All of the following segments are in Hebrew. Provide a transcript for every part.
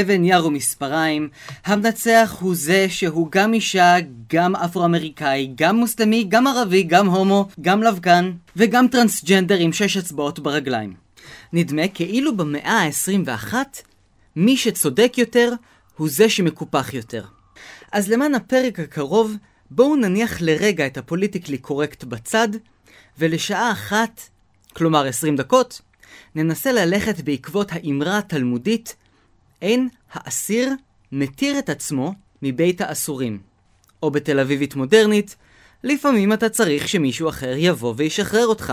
אבן יר ומספריים, המנצח הוא זה שהוא גם אישה, גם אפרו-אמריקאי, גם מוסלמי, גם ערבי, גם הומו, גם לבקן, וגם טרנסג'נדר עם שש אצבעות ברגליים. נדמה כאילו במאה ה-21, מי שצודק יותר, הוא זה שמקופח יותר. אז למען הפרק הקרוב, בואו נניח לרגע את הפוליטיקלי קורקט בצד, ולשעה אחת, כלומר 20 דקות, ננסה ללכת בעקבות האמרה התלמודית אין האסיר מתיר את עצמו מבית האסורים. או בתל אביבית מודרנית, לפעמים אתה צריך שמישהו אחר יבוא וישחרר אותך.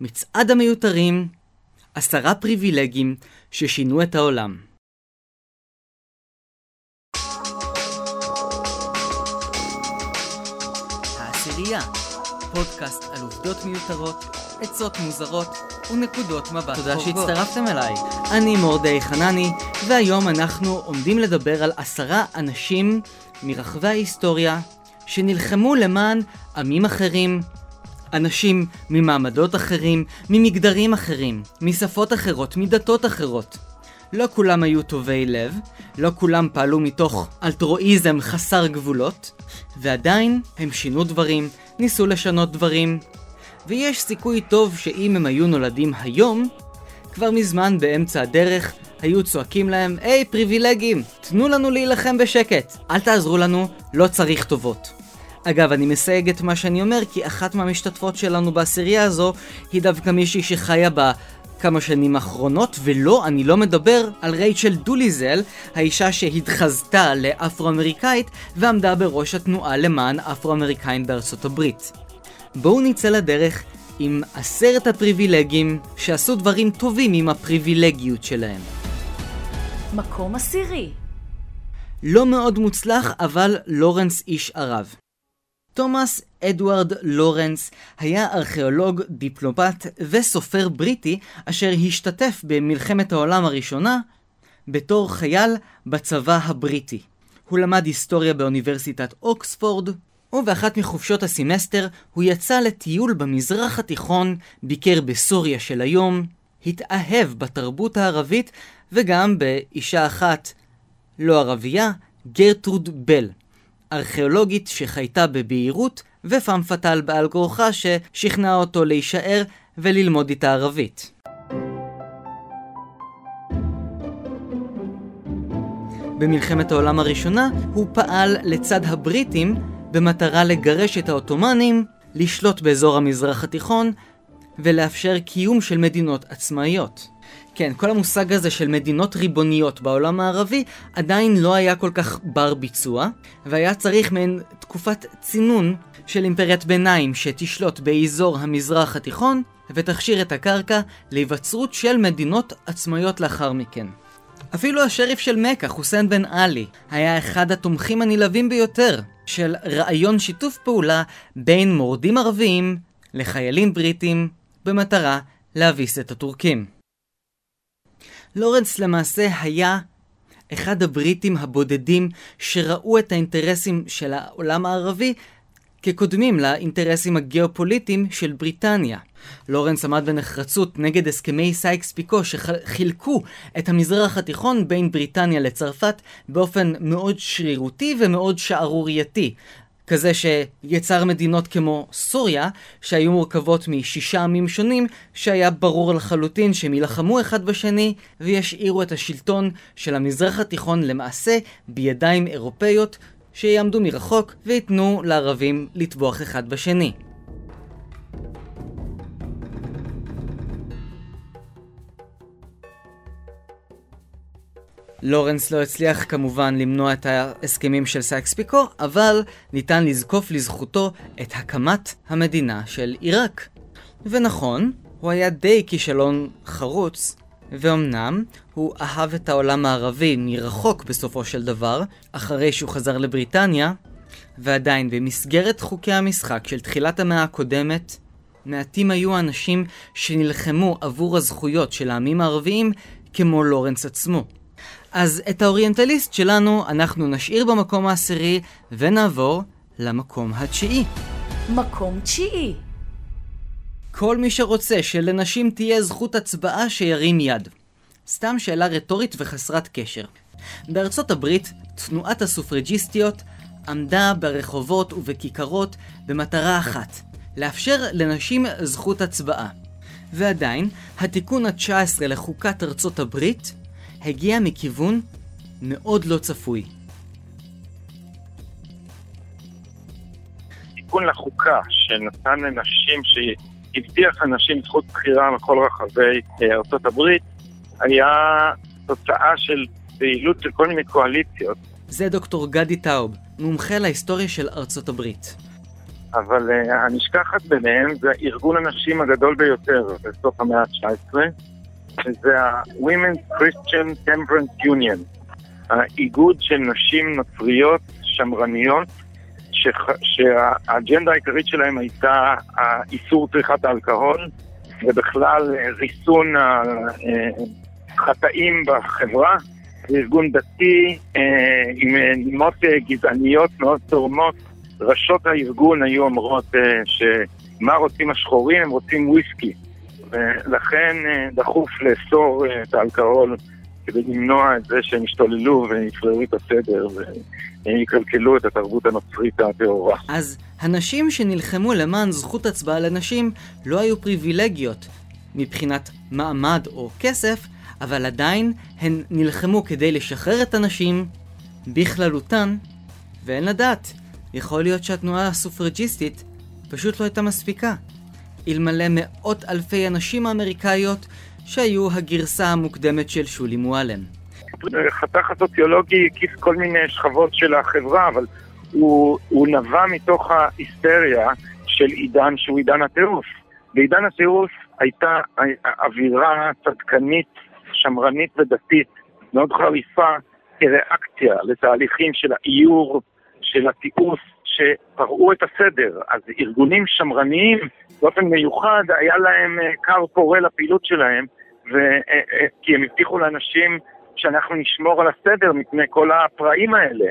מצעד המיותרים, עשרה פריבילגים ששינו את העולם. העשירייה, פודקאסט על עובדות מיותרות עצות מוזרות ונקודות מבט תודה שהצטרפתם אליי. אני מורדי חנני, והיום אנחנו עומדים לדבר על עשרה אנשים מרחבי ההיסטוריה שנלחמו למען עמים אחרים, אנשים ממעמדות אחרים, ממגדרים אחרים, משפות אחרות, מדתות אחרות. לא כולם היו טובי לב, לא כולם פעלו מתוך אלטרואיזם חסר גבולות, ועדיין הם שינו דברים, ניסו לשנות דברים, ויש סיכוי טוב שאם הם היו נולדים היום, כבר מזמן באמצע הדרך היו צועקים להם, היי hey, פריבילגים, תנו לנו להילחם בשקט, אל תעזרו לנו, לא צריך טובות. אגב, אני מסייג את מה שאני אומר, כי אחת מהמשתתפות שלנו בעשירייה הזו היא דווקא מישהי שחיה בה כמה שנים האחרונות, ולא, אני לא מדבר על רייצ'ל דוליזל, האישה שהתחזתה לאפרו-אמריקאית ועמדה בראש התנועה למען אפרו-אמריקאים בארצות הברית. בואו נצא לדרך עם עשרת הפריבילגים שעשו דברים טובים עם הפריבילגיות שלהם. מקום עשירי לא מאוד מוצלח, אבל לורנס איש ערב. תומאס אדוארד לורנס היה ארכיאולוג, דיפלומט וסופר בריטי אשר השתתף במלחמת העולם הראשונה בתור חייל בצבא הבריטי. הוא למד היסטוריה באוניברסיטת אוקספורד, ובאחת מחופשות הסמסטר הוא יצא לטיול במזרח התיכון, ביקר בסוריה של היום, התאהב בתרבות הערבית וגם באישה אחת, לא ערבייה, גרטרוד בל, ארכיאולוגית שחייתה בבהירות ופעם פטל בעל כורחה ששכנעה אותו להישאר וללמוד איתה ערבית. במלחמת העולם הראשונה הוא פעל לצד הבריטים במטרה לגרש את העות'מאנים, לשלוט באזור המזרח התיכון ולאפשר קיום של מדינות עצמאיות. כן, כל המושג הזה של מדינות ריבוניות בעולם הערבי עדיין לא היה כל כך בר ביצוע, והיה צריך מעין תקופת צינון של אימפריית ביניים שתשלוט באזור המזרח התיכון ותכשיר את הקרקע להיווצרות של מדינות עצמאיות לאחר מכן. אפילו השריף של מכה, חוסיין בן עלי, היה אחד התומכים הנלהבים ביותר של רעיון שיתוף פעולה בין מורדים ערביים לחיילים בריטים במטרה להביס את הטורקים. לורנס למעשה היה אחד הבריטים הבודדים שראו את האינטרסים של העולם הערבי כקודמים לאינטרסים הגיאופוליטיים של בריטניה. לורנס עמד בנחרצות נגד הסכמי סייקס פיקו שחילקו את המזרח התיכון בין בריטניה לצרפת באופן מאוד שרירותי ומאוד שערורייתי. כזה שיצר מדינות כמו סוריה, שהיו מורכבות משישה עמים שונים, שהיה ברור לחלוטין שהם יילחמו אחד בשני, וישאירו את השלטון של המזרח התיכון למעשה בידיים אירופאיות, שיעמדו מרחוק וייתנו לערבים לטבוח אחד בשני. לורנס לא הצליח כמובן למנוע את ההסכמים של סייקס פיקו, אבל ניתן לזקוף לזכותו את הקמת המדינה של עיראק. ונכון, הוא היה די כישלון חרוץ, ואומנם הוא אהב את העולם הערבי מרחוק בסופו של דבר, אחרי שהוא חזר לבריטניה, ועדיין במסגרת חוקי המשחק של תחילת המאה הקודמת, מעטים היו האנשים שנלחמו עבור הזכויות של העמים הערביים כמו לורנס עצמו. אז את האוריינטליסט שלנו אנחנו נשאיר במקום העשירי ונעבור למקום התשיעי. מקום תשיעי כל מי שרוצה שלנשים תהיה זכות הצבעה שירים יד. סתם שאלה רטורית וחסרת קשר. בארצות הברית, תנועת הסופרג'יסטיות עמדה ברחובות ובכיכרות במטרה אחת, לאפשר לנשים זכות הצבעה. ועדיין, התיקון ה-19 לחוקת ארצות הברית הגיע מכיוון מאוד לא צפוי. תיקון לחוקה שנתן לנשים, שהבטיח לנשים זכות בחירה בכל רחבי אה, ארצות הברית, היה תוצאה של פעילות של כל מיני קואליציות. זה דוקטור גדי טאוב, מומחה להיסטוריה של ארצות הברית. אבל uh, הנשכחת ביניהם זה ארגון הנשים הגדול ביותר בסוף המאה ה-19, וזה ה-Women's Christian Temperance Union, האיגוד של נשים נוצריות שמרניות. שהאג'נדה העיקרית שלהם הייתה איסור צריכת האלכוהול, ובכלל אה, ריסון החטאים בחברה. זה ארגון דתי אה, עם נימות גזעניות מאוד תורמות. ראשות הארגון היו אומרות אה, שמה רוצים השחורים? הם רוצים וויסקי. ולכן אה, דחוף לאסור אה, את האלכוהול כדי למנוע את זה שהם ישתוללו ויפרעו את הסדר ויקלקלו את התרבות הנוצרית הטהורה. אז הנשים שנלחמו למען זכות הצבעה לנשים לא היו פריבילגיות מבחינת מעמד או כסף, אבל עדיין הן נלחמו כדי לשחרר את הנשים בכללותן, ואין לדעת, יכול להיות שהתנועה הסופרג'יסטית פשוט לא הייתה מספיקה, אלמלא מאות אלפי הנשים האמריקאיות שהיו הגרסה המוקדמת של שולי מועלם. חתך הסוציולוגי הקיף כל מיני שכבות של החברה, אבל הוא, הוא נבע מתוך ההיסטריה של עידן שהוא עידן הטירוף. בעידן הטירוף הייתה אווירה צדקנית, שמרנית ודתית מאוד חריפה כריאקציה לתהליכים של האיור, של התיעוש, שפרעו את הסדר. אז ארגונים שמרניים באופן מיוחד היה להם כר אה, פורה לפעילות שלהם, ו... אה, אה, כי הם הבטיחו לאנשים שאנחנו נשמור על הסדר מפני כל הפראים האלה.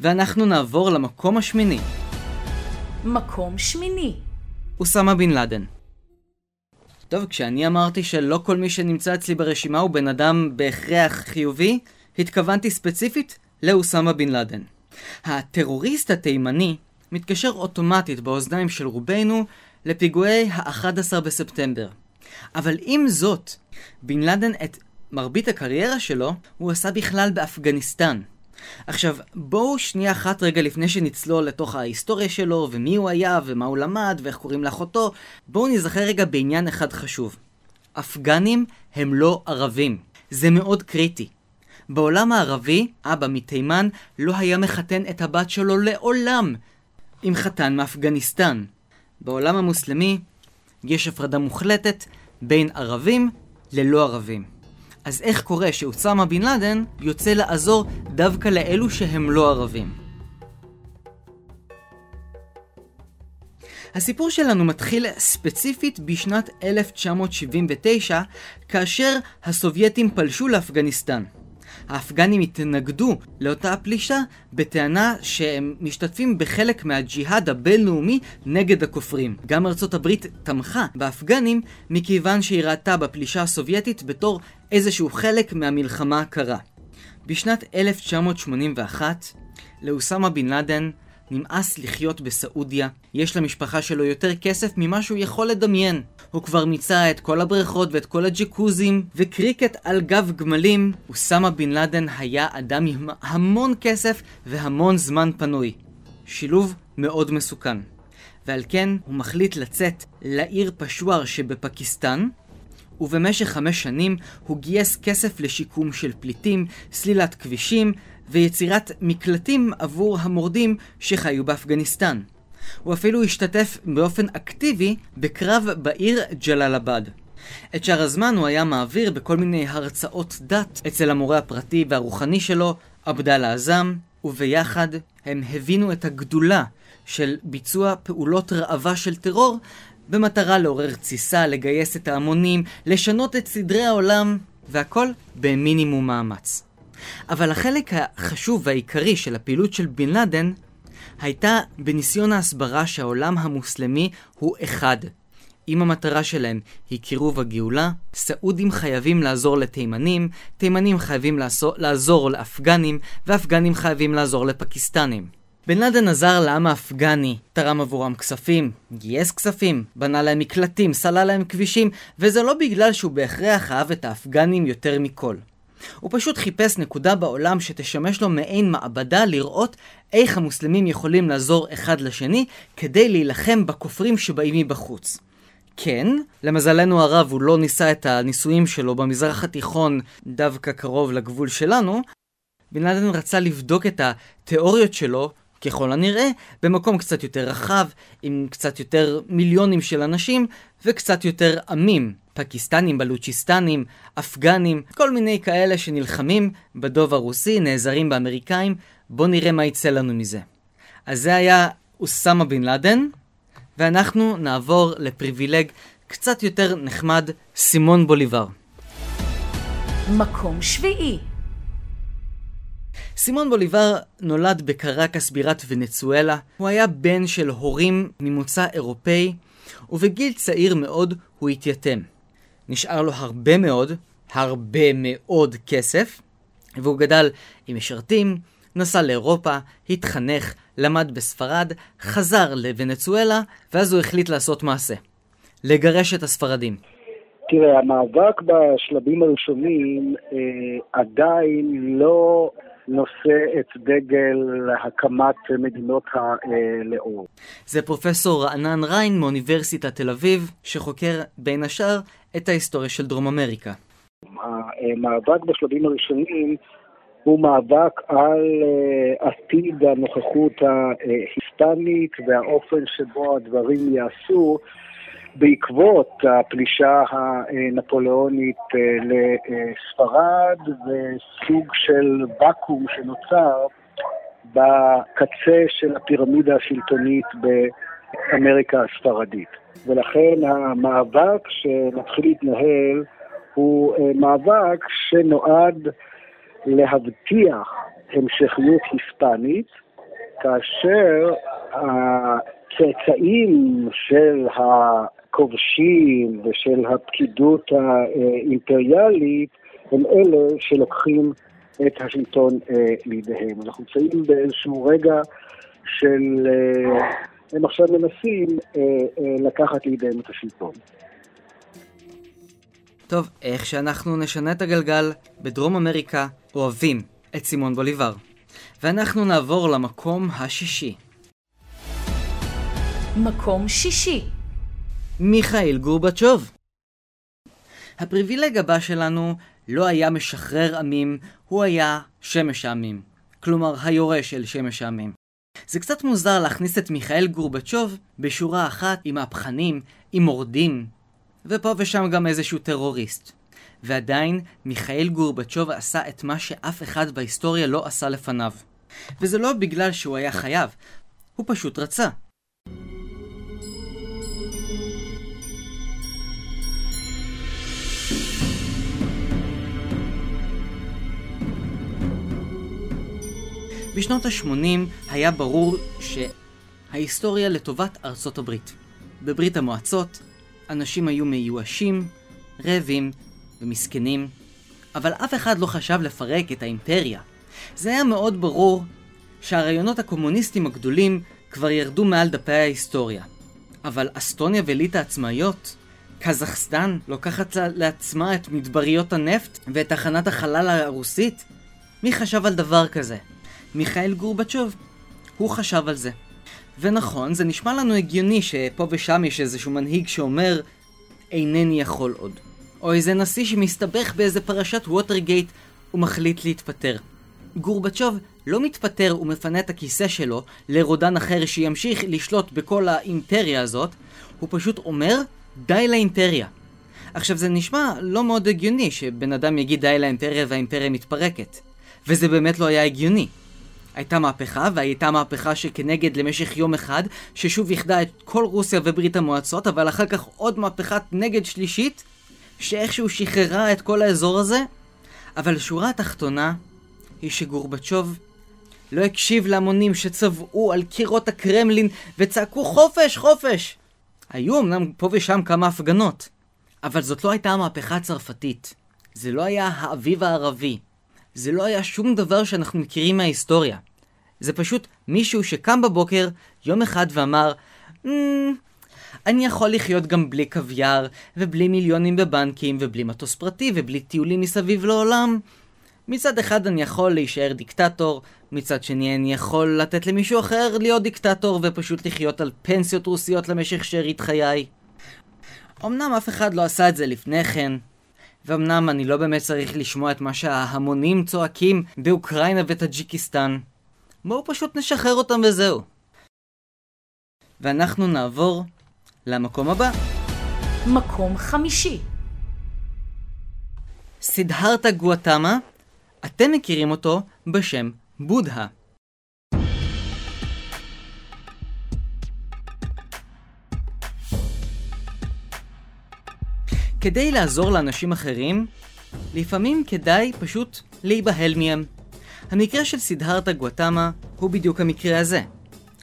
ואנחנו נעבור למקום השמיני. מקום שמיני. אוסמה בן לאדן. טוב, כשאני אמרתי שלא כל מי שנמצא אצלי ברשימה הוא בן אדם בהכרח חיובי, התכוונתי ספציפית לאוסמה בן לאדן. הטרוריסט התימני מתקשר אוטומטית באוזניים של רובנו לפיגועי ה-11 בספטמבר. אבל עם זאת, בן לאדן את מרבית הקריירה שלו הוא עשה בכלל באפגניסטן. עכשיו, בואו שנייה אחת רגע לפני שנצלול לתוך ההיסטוריה שלו, ומי הוא היה, ומה הוא למד, ואיך קוראים לאחותו, בואו נזכר רגע בעניין אחד חשוב. אפגנים הם לא ערבים. זה מאוד קריטי. בעולם הערבי, אבא מתימן לא היה מחתן את הבת שלו לעולם עם חתן מאפגניסטן. בעולם המוסלמי יש הפרדה מוחלטת בין ערבים ללא ערבים. אז איך קורה שאוסמה בן לאדן יוצא לעזור דווקא לאלו שהם לא ערבים? הסיפור שלנו מתחיל ספציפית בשנת 1979, כאשר הסובייטים פלשו לאפגניסטן. האפגנים התנגדו לאותה הפלישה בטענה שהם משתתפים בחלק מהג'יהאד הבינלאומי נגד הכופרים. גם ארצות הברית תמכה באפגנים מכיוון שהיא ראתה בפלישה הסובייטית בתור איזשהו חלק מהמלחמה הקרה. בשנת 1981 לאוסמה בן לאדן נמאס לחיות בסעודיה, יש למשפחה שלו יותר כסף ממה שהוא יכול לדמיין. הוא כבר מיצה את כל הבריכות ואת כל הג'קוזים, וקריקט על גב גמלים, אוסמה בן לאדן היה אדם עם המון כסף והמון זמן פנוי. שילוב מאוד מסוכן. ועל כן הוא מחליט לצאת לעיר פשוואר שבפקיסטן, ובמשך חמש שנים הוא גייס כסף לשיקום של פליטים, סלילת כבישים ויצירת מקלטים עבור המורדים שחיו באפגניסטן. הוא אפילו השתתף באופן אקטיבי בקרב בעיר ג'לאלבאד. את שאר הזמן הוא היה מעביר בכל מיני הרצאות דת אצל המורה הפרטי והרוחני שלו, עבדאללה עזאם, וביחד הם הבינו את הגדולה של ביצוע פעולות ראווה של טרור במטרה לעורר תסיסה, לגייס את ההמונים, לשנות את סדרי העולם, והכל במינימום מאמץ. אבל החלק החשוב והעיקרי של הפעילות של בן לאדן הייתה בניסיון ההסברה שהעולם המוסלמי הוא אחד, אם המטרה שלהם היא קירוב הגאולה, סעודים חייבים לעזור לתימנים, תימנים חייבים לעזור, לעזור לאפגנים, ואפגנים חייבים לעזור לפקיסטנים. בן לאדן עזר לעם האפגני, תרם עבורם כספים, גייס כספים, בנה להם מקלטים, סלל להם כבישים, וזה לא בגלל שהוא בהכרח אהב את האפגנים יותר מכל. הוא פשוט חיפש נקודה בעולם שתשמש לו מעין מעבדה לראות איך המוסלמים יכולים לעזור אחד לשני כדי להילחם בכופרים שבאים מבחוץ. כן, למזלנו הרב הוא לא ניסה את הניסויים שלו במזרח התיכון דווקא קרוב לגבול שלנו. בן לאדן רצה לבדוק את התיאוריות שלו, ככל הנראה, במקום קצת יותר רחב, עם קצת יותר מיליונים של אנשים וקצת יותר עמים. פקיסטנים, בלוצ'יסטנים, אפגנים, כל מיני כאלה שנלחמים בדוב הרוסי, נעזרים באמריקאים, בואו נראה מה יצא לנו מזה. אז זה היה אוסמה בן לאדן, ואנחנו נעבור לפריבילג קצת יותר נחמד, סימון בוליבר. מקום שביעי. סימון בוליבר נולד בקרקס בירת ונצואלה. הוא היה בן של הורים ממוצא אירופאי, ובגיל צעיר מאוד הוא התייתם. נשאר לו הרבה מאוד, הרבה מאוד כסף, והוא גדל עם משרתים, נסע לאירופה, התחנך, למד בספרד, חזר לוונצואלה, ואז הוא החליט לעשות מעשה. לגרש את הספרדים. תראה, המאבק בשלבים הראשונים אה, עדיין לא נושא את דגל הקמת מדינות הלאום. זה פרופסור רענן ריין מאוניברסיטת תל אביב, שחוקר בין השאר את ההיסטוריה של דרום אמריקה. המאבק בשלבים הראשונים הוא מאבק על uh, עתיד הנוכחות ההיספנית והאופן שבו הדברים ייעשו בעקבות הפלישה הנפוליאונית uh, לספרד וסוג של ואקום שנוצר בקצה של הפירמידה השלטונית באמריקה הספרדית. ולכן המאבק שמתחיל להתנהל הוא uh, מאבק שנועד להבטיח המשכיות היספנית, כאשר הצאצאים של הכובשים ושל הפקידות האימפריאלית הם אלה שלוקחים את השלטון אה, לידיהם. אנחנו נמצאים באיזשהו רגע של... אה, הם עכשיו מנסים אה, לקחת לידיהם את השלטון. טוב, איך שאנחנו נשנה את הגלגל, בדרום אמריקה אוהבים את סימון בוליבר. ואנחנו נעבור למקום השישי. מקום שישי. מיכאל גורבצ'וב. הפריבילג הבא שלנו לא היה משחרר עמים, הוא היה שמש העמים. כלומר, היורש של שמש העמים. זה קצת מוזר להכניס את מיכאל גורבצ'וב בשורה אחת עם מהפכנים, עם מורדים, ופה ושם גם איזשהו טרוריסט. ועדיין, מיכאל גורבצ'וב עשה את מה שאף אחד בהיסטוריה לא עשה לפניו. וזה לא בגלל שהוא היה חייב, הוא פשוט רצה. בשנות ה-80 היה ברור שההיסטוריה לטובת ארצות הברית. בברית המועצות, אנשים היו מיואשים, רעבים ומסכנים, אבל אף אחד לא חשב לפרק את האימפריה. זה היה מאוד ברור שהרעיונות הקומוניסטיים הגדולים כבר ירדו מעל דפי ההיסטוריה. אבל אסטוניה וליטא עצמאיות, קזחסטן לוקחת לעצמה את מדבריות הנפט ואת תחנת החלל הרוסית? מי חשב על דבר כזה? מיכאל גורבצ'וב. הוא חשב על זה. ונכון, זה נשמע לנו הגיוני שפה ושם יש איזשהו מנהיג שאומר אינני יכול עוד. או איזה נשיא שמסתבך באיזה פרשת ווטרגייט ומחליט להתפטר. גורבצ'וב לא מתפטר ומפנה את הכיסא שלו לרודן אחר שימשיך לשלוט בכל האימפריה הזאת, הוא פשוט אומר די לאימפריה. עכשיו זה נשמע לא מאוד הגיוני שבן אדם יגיד די לאימפריה והאימפריה מתפרקת. וזה באמת לא היה הגיוני. הייתה מהפכה, והייתה מהפכה שכנגד למשך יום אחד, ששוב איחדה את כל רוסיה וברית המועצות, אבל אחר כך עוד מהפכת נגד שלישית, שאיכשהו שחררה את כל האזור הזה. אבל השורה התחתונה היא שגורבצ'וב לא הקשיב להמונים שצבעו על קירות הקרמלין וצעקו חופש, חופש! היו אמנם פה ושם כמה הפגנות, אבל זאת לא הייתה המהפכה הצרפתית. זה לא היה האביב הערבי. זה לא היה שום דבר שאנחנו מכירים מההיסטוריה. זה פשוט מישהו שקם בבוקר יום אחד ואמר, Mm, אני יכול לחיות גם בלי קוויאר, ובלי מיליונים בבנקים, ובלי מטוס פרטי, ובלי טיולים מסביב לעולם. מצד אחד אני יכול להישאר דיקטטור, מצד שני אני יכול לתת למישהו אחר להיות דיקטטור ופשוט לחיות על פנסיות רוסיות למשך שארית חיי. אמנם אף אחד לא עשה את זה לפני כן, ואמנם אני לא באמת צריך לשמוע את מה שההמונים צועקים באוקראינה וטאג'יקיסטן. בואו פשוט נשחרר אותם וזהו. ואנחנו נעבור למקום הבא. מקום חמישי. סידהרתה גואטמה, אתם מכירים אותו בשם בודהה. כדי לעזור לאנשים אחרים, לפעמים כדאי פשוט להיבהל מהם. המקרה של סידהרתה גואטמה הוא בדיוק המקרה הזה.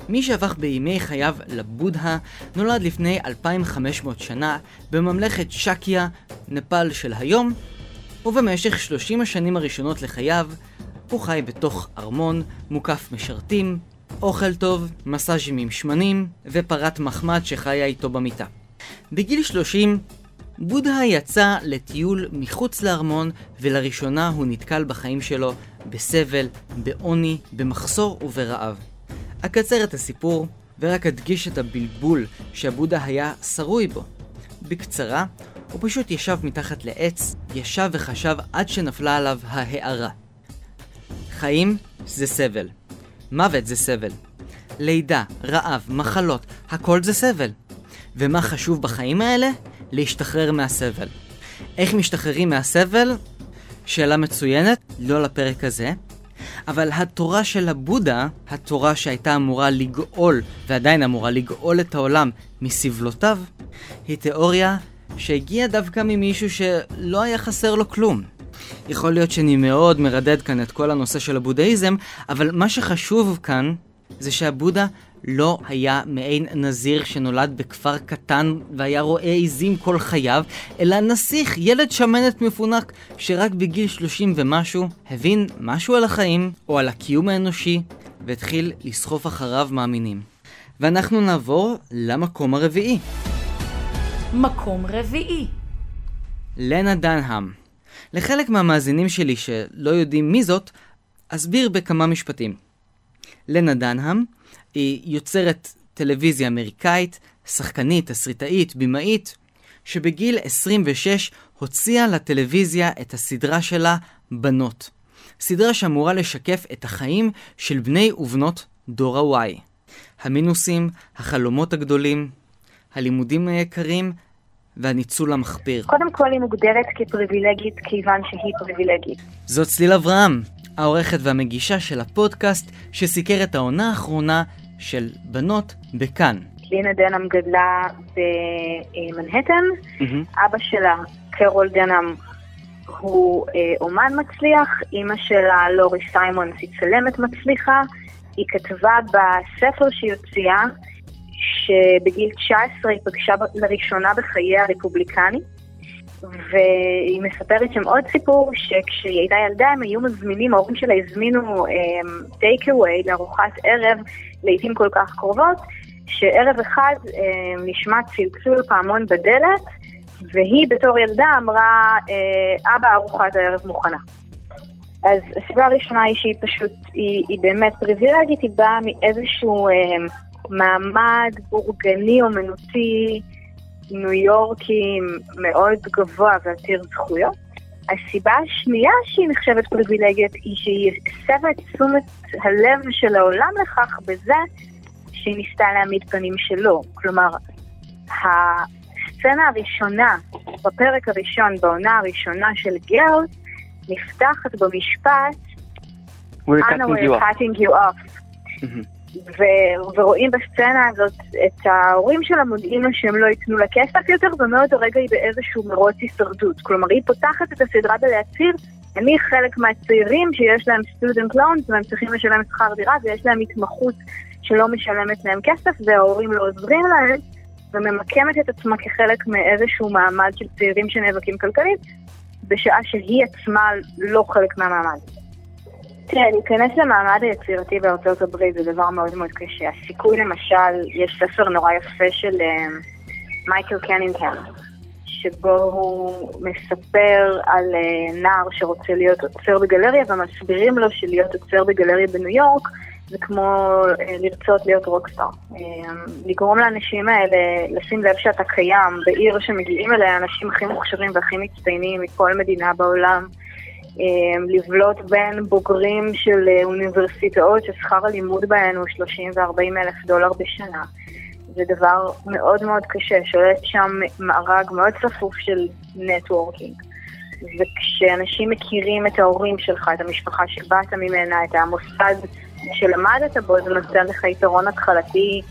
מי שהפך בימי חייו לבודהה נולד לפני 2,500 שנה בממלכת שקיה, נפאל של היום, ובמשך 30 השנים הראשונות לחייו הוא חי בתוך ארמון מוקף משרתים, אוכל טוב, מסאז'ים עם שמנים ופרת מחמד שחיה איתו במיטה. בגיל 30 בודהה יצא לטיול מחוץ לארמון ולראשונה הוא נתקל בחיים שלו בסבל, בעוני, במחסור וברעב. אקצר את הסיפור ורק אדגיש את הבלבול שהבודה היה שרוי בו. בקצרה, הוא פשוט ישב מתחת לעץ, ישב וחשב עד שנפלה עליו ההארה. חיים זה סבל. מוות זה סבל. לידה, רעב, מחלות, הכל זה סבל. ומה חשוב בחיים האלה? להשתחרר מהסבל. איך משתחררים מהסבל? שאלה מצוינת, לא לפרק הזה. אבל התורה של הבודה, התורה שהייתה אמורה לגאול, ועדיין אמורה לגאול את העולם מסבלותיו, היא תיאוריה שהגיעה דווקא ממישהו שלא היה חסר לו כלום. יכול להיות שאני מאוד מרדד כאן את כל הנושא של הבודהיזם, אבל מה שחשוב כאן זה שהבודה לא היה מעין נזיר שנולד בכפר קטן והיה רואה עיזים כל חייו, אלא נסיך, ילד שמנת מפונק, שרק בגיל 30 ומשהו הבין משהו על החיים או על הקיום האנושי, והתחיל לסחוף אחריו מאמינים. ואנחנו נעבור למקום הרביעי. מקום רביעי. לנה דנהאם. לחלק מהמאזינים שלי שלא יודעים מי זאת, אסביר בכמה משפטים. לנה דנהאם היא יוצרת טלוויזיה אמריקאית, שחקנית, תסריטאית, במאית, שבגיל 26 הוציאה לטלוויזיה את הסדרה שלה בנות. סדרה שאמורה לשקף את החיים של בני ובנות דור ה-Y. המינוסים, החלומות הגדולים, הלימודים היקרים והניצול המחפיר. קודם כל היא מוגדרת כפריבילגית כיוון שהיא פריבילגית. זאת צליל אברהם, העורכת והמגישה של הפודקאסט שסיקר את העונה האחרונה של בנות בכאן. לינה דנאם גדלה במנהטן, mm-hmm. אבא שלה, קרול דנאם, הוא אה, אומן מצליח, אימא שלה, לורי סיימון, היא צלמת מצליחה, היא כתבה בספר שהיא הוציאה, שבגיל 19 היא פגשה לראשונה בחיי הרפובליקני, והיא מספרת שם עוד סיפור, שכשהיא הייתה ילדה הם היו מזמינים, ההורים שלה הזמינו טייק um, אווי לארוחת ערב, לעיתים כל כך קרובות, שערב אחד um, נשמע צלצול פעמון בדלת, והיא בתור ילדה אמרה, אה, אבא, ארוחת הערב מוכנה. אז הסיבה הראשונה היא שהיא פשוט, היא, היא באמת פריבילגית, היא באה מאיזשהו אה, מעמד בורגני אומנותי ניו יורקי מאוד גבוה ועתיר זכויות. הסיבה השנייה שהיא נחשבת פריבילגית היא שהיא הסבה את תשומת הלב של העולם לכך בזה שהיא ניסתה להעמיד פנים שלו. כלומר, הסצנה הראשונה, בפרק הראשון, בעונה הראשונה של גרל, נפתחת במשפט We're cutting you off. ו- ורואים בסצנה הזאת את ההורים שלה מודיעים לה שהם לא ייתנו לה כסף יותר, ומאותו רגע היא באיזשהו מרוץ הישרדות. כלומר, היא פותחת את הסדרה בלהצהיר, אני חלק מהצעירים שיש להם סטודנט לונס והם צריכים לשלם שכר דירה ויש להם התמחות שלא משלמת להם כסף וההורים לא עוזרים להם, וממקמת את עצמה כחלק מאיזשהו מעמד של צעירים שנאבקים כלכלית, בשעה שהיא עצמה לא חלק מהמעמד. תראה, להיכנס למעמד היצירתי בארצות הברית זה דבר מאוד מאוד קשה. הסיכוי למשל, יש ספר נורא יפה של מייקל קנינגהם, שבו הוא מספר על uh, נער שרוצה להיות עוצר בגלריה, ומסבירים לו שלהיות עוצר בגלריה בניו יורק זה כמו uh, לרצות להיות רוקסטאר. לגרום לאנשים האלה לשים לב שאתה קיים בעיר שמגיעים אליה האנשים הכי מוכשרים והכי מצטיינים מכל מדינה בעולם. לבלוט בין בוגרים של אוניברסיטאות ששכר הלימוד בהן הוא 30 ו-40 אלף דולר בשנה. זה דבר מאוד מאוד קשה, שולט שם מארג מאוד צפוף של נטוורקינג. וכשאנשים מכירים את ההורים שלך, את המשפחה שבאת ממנה, את המוסד שלמדת בו, זה נותן לך יתרון התחלתי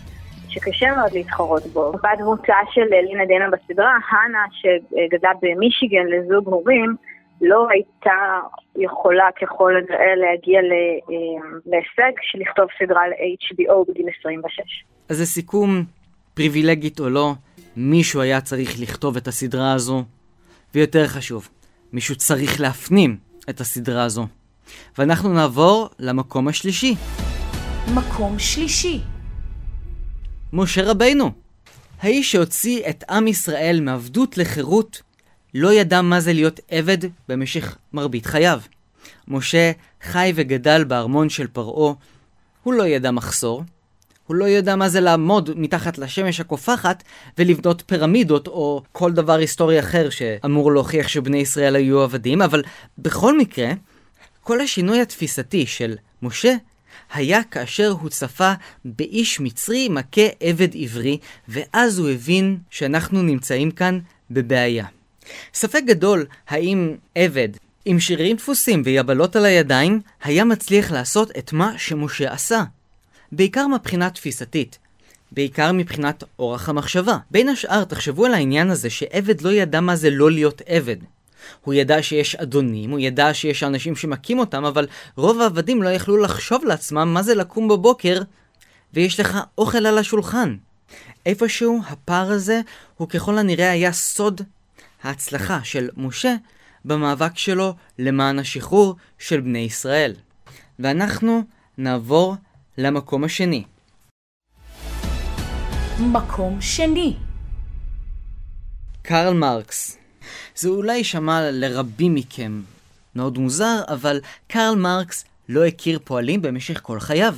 שקשה מאוד להתחרות בו. בת של לינה דנה בסדרה, האנה, שגדלה במישיגן לזוג הורים, לא הייתה יכולה ככל הנראה להגיע אה, להישג של לכתוב סדרה ל-HBO בגיל 26. אז לסיכום, פריבילגית או לא, מישהו היה צריך לכתוב את הסדרה הזו, ויותר חשוב, מישהו צריך להפנים את הסדרה הזו. ואנחנו נעבור למקום השלישי. מקום שלישי. משה רבינו, האיש שהוציא את עם ישראל מעבדות לחירות, לא ידע מה זה להיות עבד במשך מרבית חייו. משה חי וגדל בארמון של פרעה, הוא לא ידע מחסור, הוא לא יודע מה זה לעמוד מתחת לשמש הקופחת ולבנות פירמידות או כל דבר היסטורי אחר שאמור להוכיח שבני ישראל היו עבדים, אבל בכל מקרה, כל השינוי התפיסתי של משה היה כאשר הוא צפה באיש מצרי מכה עבד עברי, ואז הוא הבין שאנחנו נמצאים כאן בבעיה. ספק גדול האם עבד עם שרירים דפוסים ויבלות על הידיים היה מצליח לעשות את מה שמשה עשה. בעיקר מבחינה תפיסתית. בעיקר מבחינת אורח המחשבה. בין השאר, תחשבו על העניין הזה שעבד לא ידע מה זה לא להיות עבד. הוא ידע שיש אדונים, הוא ידע שיש אנשים שמכים אותם, אבל רוב העבדים לא יכלו לחשוב לעצמם מה זה לקום בבוקר ויש לך אוכל על השולחן. איפשהו הפער הזה הוא ככל הנראה היה סוד ההצלחה של משה במאבק שלו למען השחרור של בני ישראל. ואנחנו נעבור למקום השני. מקום שני קרל מרקס זה אולי יישמע לרבים מכם מאוד מוזר, אבל קרל מרקס לא הכיר פועלים במשך כל חייו.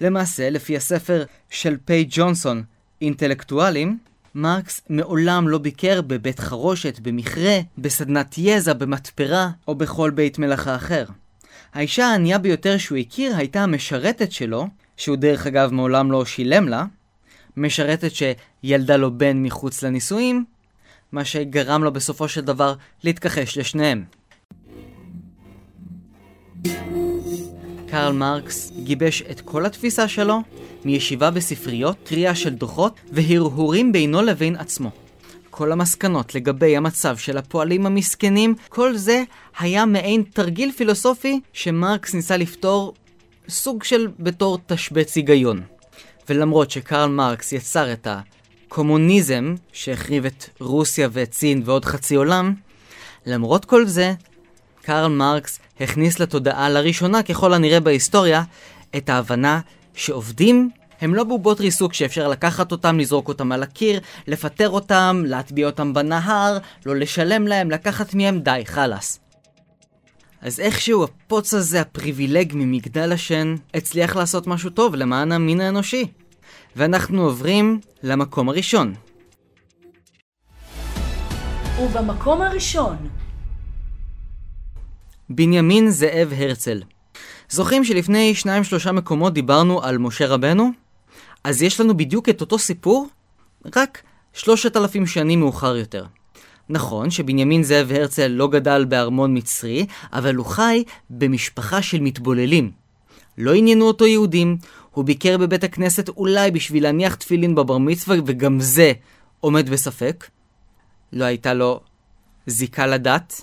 למעשה, לפי הספר של פיי ג'ונסון, אינטלקטואלים, מרקס מעולם לא ביקר בבית חרושת, במכרה, בסדנת יזע, במתפרה או בכל בית מלאכה אחר. האישה הענייה ביותר שהוא הכיר הייתה המשרתת שלו, שהוא דרך אגב מעולם לא שילם לה, משרתת שילדה לו בן מחוץ לנישואים, מה שגרם לו בסופו של דבר להתכחש לשניהם. קרל מרקס גיבש את כל התפיסה שלו מישיבה בספריות, קריאה של דוחות והרהורים בינו לבין עצמו. כל המסקנות לגבי המצב של הפועלים המסכנים, כל זה היה מעין תרגיל פילוסופי שמרקס ניסה לפתור סוג של בתור תשבץ היגיון. ולמרות שקרל מרקס יצר את הקומוניזם שהחריב את רוסיה ואת סין ועוד חצי עולם, למרות כל זה, קרל מרקס הכניס לתודעה לראשונה ככל הנראה בהיסטוריה את ההבנה שעובדים הם לא בובות ריסוק שאפשר לקחת אותם, לזרוק אותם על הקיר, לפטר אותם, להטביע אותם בנהר, לא לשלם להם, לקחת מהם, די, חלאס. אז איכשהו הפוץ הזה, הפריבילג ממגדל השן, הצליח לעשות משהו טוב למען המין האנושי. ואנחנו עוברים למקום הראשון. ובמקום הראשון בנימין זאב הרצל. זוכרים שלפני שניים שלושה מקומות דיברנו על משה רבנו? אז יש לנו בדיוק את אותו סיפור, רק שלושת אלפים שנים מאוחר יותר. נכון שבנימין זאב הרצל לא גדל בארמון מצרי, אבל הוא חי במשפחה של מתבוללים. לא עניינו אותו יהודים, הוא ביקר בבית הכנסת אולי בשביל להניח תפילין בבר מצווה, וגם זה עומד בספק. לא הייתה לו זיקה לדת.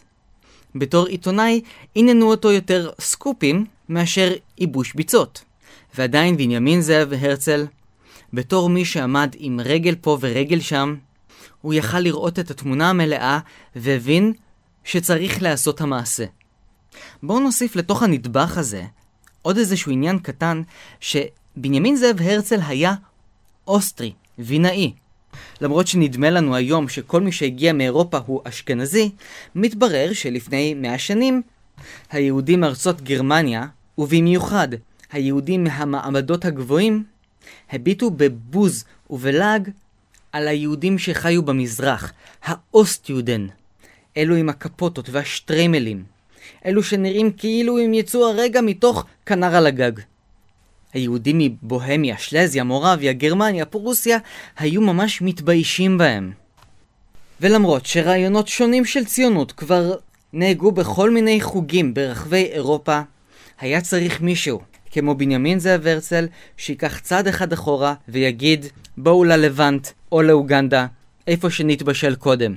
בתור עיתונאי עניינו אותו יותר סקופים מאשר ייבוש ביצות. ועדיין בנימין זאב הרצל בתור מי שעמד עם רגל פה ורגל שם, הוא יכל לראות את התמונה המלאה והבין שצריך לעשות המעשה. בואו נוסיף לתוך הנדבך הזה עוד איזשהו עניין קטן, שבנימין זאב הרצל היה אוסטרי, וינאי. למרות שנדמה לנו היום שכל מי שהגיע מאירופה הוא אשכנזי, מתברר שלפני מאה שנים היהודים מארצות גרמניה, ובמיוחד היהודים מהמעמדות הגבוהים, הביטו בבוז ובלעג על היהודים שחיו במזרח, האוסט-יודן, אלו עם הקפוטות והשטריימלים, אלו שנראים כאילו הם יצאו הרגע מתוך כנר על הגג. היהודים מבוהמיה, שלזיה, מורביה, גרמניה, פרוסיה, היו ממש מתביישים בהם. ולמרות שרעיונות שונים של ציונות כבר נהגו בכל מיני חוגים ברחבי אירופה, היה צריך מישהו, כמו בנימין זאב הרצל, שיקח צעד אחד אחורה ויגיד בואו ללבנט או לאוגנדה, איפה שנתבשל קודם.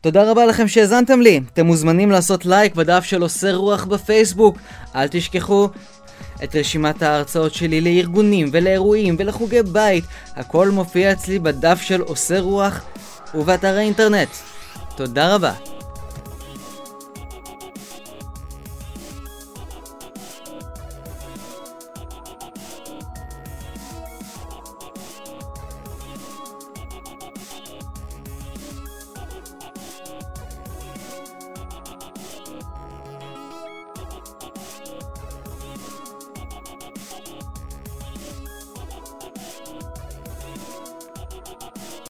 תודה רבה לכם שהאזנתם לי. אתם מוזמנים לעשות לייק בדף של עושה רוח בפייסבוק. אל תשכחו את רשימת ההרצאות שלי לארגונים ולאירועים ולחוגי בית. הכל מופיע אצלי בדף של עושה רוח ובאתר האינטרנט. תודה רבה.